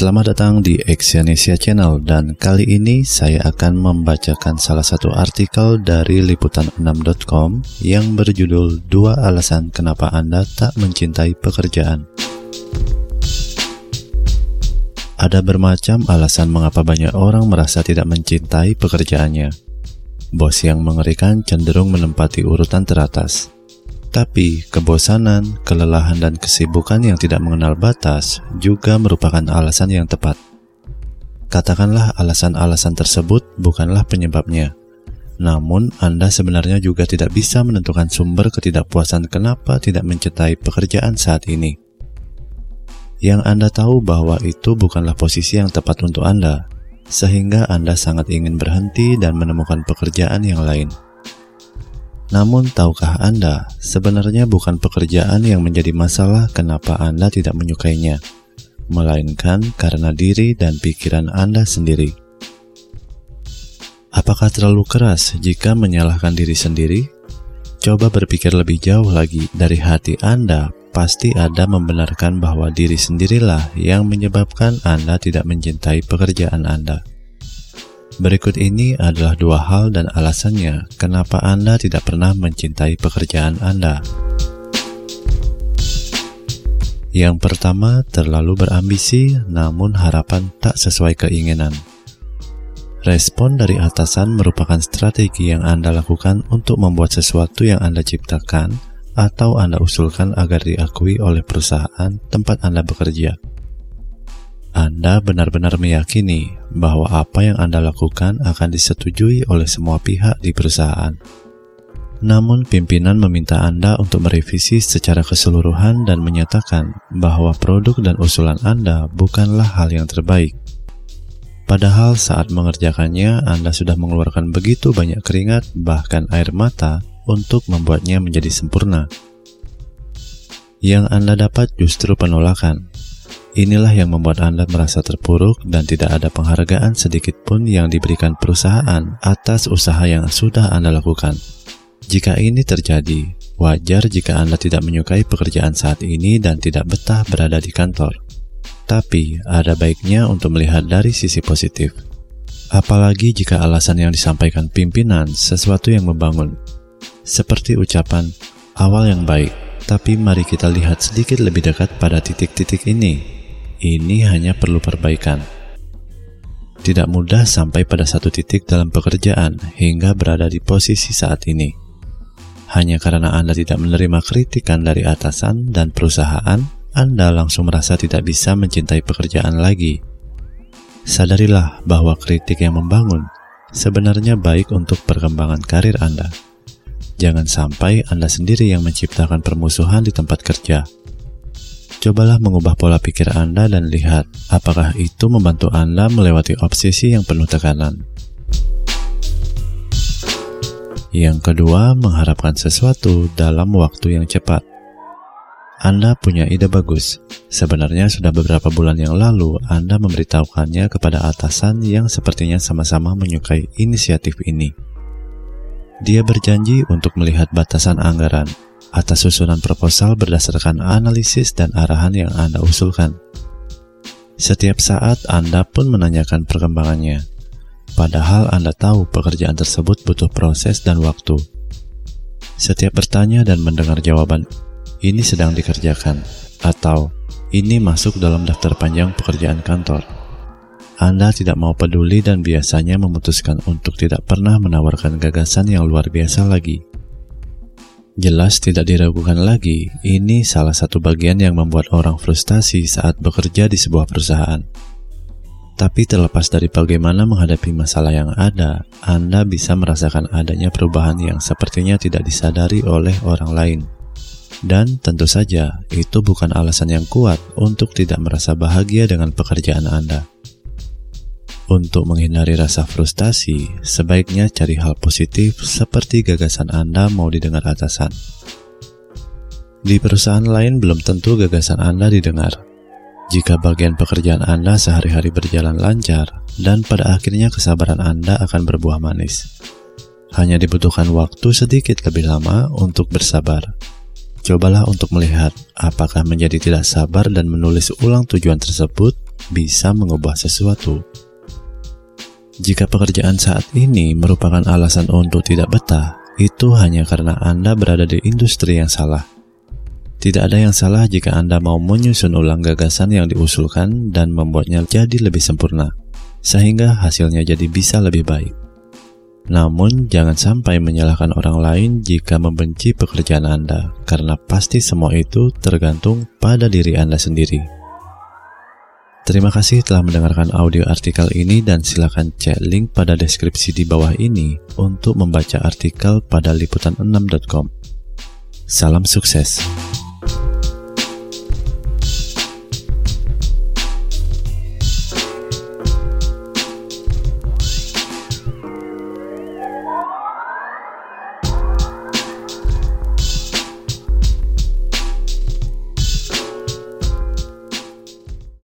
Selamat datang di Exyonesia Channel dan kali ini saya akan membacakan salah satu artikel dari liputan6.com yang berjudul Dua Alasan Kenapa Anda Tak Mencintai Pekerjaan. Ada bermacam alasan mengapa banyak orang merasa tidak mencintai pekerjaannya. Bos yang mengerikan cenderung menempati urutan teratas. Tapi kebosanan, kelelahan, dan kesibukan yang tidak mengenal batas juga merupakan alasan yang tepat. Katakanlah alasan-alasan tersebut bukanlah penyebabnya. Namun, Anda sebenarnya juga tidak bisa menentukan sumber ketidakpuasan kenapa tidak mencintai pekerjaan saat ini. Yang Anda tahu bahwa itu bukanlah posisi yang tepat untuk Anda, sehingga Anda sangat ingin berhenti dan menemukan pekerjaan yang lain. Namun tahukah Anda, sebenarnya bukan pekerjaan yang menjadi masalah kenapa Anda tidak menyukainya, melainkan karena diri dan pikiran Anda sendiri. Apakah terlalu keras jika menyalahkan diri sendiri? Coba berpikir lebih jauh lagi dari hati Anda, pasti ada membenarkan bahwa diri sendirilah yang menyebabkan Anda tidak mencintai pekerjaan Anda. Berikut ini adalah dua hal dan alasannya kenapa Anda tidak pernah mencintai pekerjaan Anda. Yang pertama, terlalu berambisi namun harapan tak sesuai keinginan. Respon dari atasan merupakan strategi yang Anda lakukan untuk membuat sesuatu yang Anda ciptakan atau Anda usulkan agar diakui oleh perusahaan tempat Anda bekerja. Anda benar-benar meyakini bahwa apa yang Anda lakukan akan disetujui oleh semua pihak di perusahaan. Namun, pimpinan meminta Anda untuk merevisi secara keseluruhan dan menyatakan bahwa produk dan usulan Anda bukanlah hal yang terbaik. Padahal saat mengerjakannya, Anda sudah mengeluarkan begitu banyak keringat, bahkan air mata, untuk membuatnya menjadi sempurna. Yang Anda dapat justru penolakan, Inilah yang membuat Anda merasa terpuruk dan tidak ada penghargaan sedikit pun yang diberikan perusahaan atas usaha yang sudah Anda lakukan. Jika ini terjadi, wajar jika Anda tidak menyukai pekerjaan saat ini dan tidak betah berada di kantor. Tapi, ada baiknya untuk melihat dari sisi positif. Apalagi jika alasan yang disampaikan pimpinan sesuatu yang membangun. Seperti ucapan, awal yang baik, tapi mari kita lihat sedikit lebih dekat pada titik-titik ini ini hanya perlu perbaikan. Tidak mudah sampai pada satu titik dalam pekerjaan hingga berada di posisi saat ini. Hanya karena Anda tidak menerima kritikan dari atasan dan perusahaan, Anda langsung merasa tidak bisa mencintai pekerjaan lagi. Sadarilah bahwa kritik yang membangun sebenarnya baik untuk perkembangan karir Anda. Jangan sampai Anda sendiri yang menciptakan permusuhan di tempat kerja. Cobalah mengubah pola pikir Anda dan lihat apakah itu membantu Anda melewati obsesi yang penuh tekanan. Yang kedua, mengharapkan sesuatu dalam waktu yang cepat. Anda punya ide bagus. Sebenarnya sudah beberapa bulan yang lalu Anda memberitahukannya kepada atasan yang sepertinya sama-sama menyukai inisiatif ini. Dia berjanji untuk melihat batasan anggaran, atas susunan proposal berdasarkan analisis dan arahan yang Anda usulkan. Setiap saat Anda pun menanyakan perkembangannya, padahal Anda tahu pekerjaan tersebut butuh proses dan waktu. Setiap bertanya dan mendengar jawaban, ini sedang dikerjakan, atau ini masuk dalam daftar panjang pekerjaan kantor. Anda tidak mau peduli dan biasanya memutuskan untuk tidak pernah menawarkan gagasan yang luar biasa lagi. Jelas tidak diragukan lagi, ini salah satu bagian yang membuat orang frustasi saat bekerja di sebuah perusahaan. Tapi terlepas dari bagaimana menghadapi masalah yang ada, Anda bisa merasakan adanya perubahan yang sepertinya tidak disadari oleh orang lain. Dan tentu saja, itu bukan alasan yang kuat untuk tidak merasa bahagia dengan pekerjaan Anda. Untuk menghindari rasa frustasi, sebaiknya cari hal positif seperti gagasan Anda mau didengar atasan. Di perusahaan lain belum tentu gagasan Anda didengar. Jika bagian pekerjaan Anda sehari-hari berjalan lancar, dan pada akhirnya kesabaran Anda akan berbuah manis. Hanya dibutuhkan waktu sedikit lebih lama untuk bersabar. Cobalah untuk melihat apakah menjadi tidak sabar dan menulis ulang tujuan tersebut bisa mengubah sesuatu. Jika pekerjaan saat ini merupakan alasan untuk tidak betah, itu hanya karena Anda berada di industri yang salah. Tidak ada yang salah jika Anda mau menyusun ulang gagasan yang diusulkan dan membuatnya jadi lebih sempurna, sehingga hasilnya jadi bisa lebih baik. Namun, jangan sampai menyalahkan orang lain jika membenci pekerjaan Anda, karena pasti semua itu tergantung pada diri Anda sendiri. Terima kasih telah mendengarkan audio artikel ini dan silakan cek link pada deskripsi di bawah ini untuk membaca artikel pada liputan6.com. Salam sukses.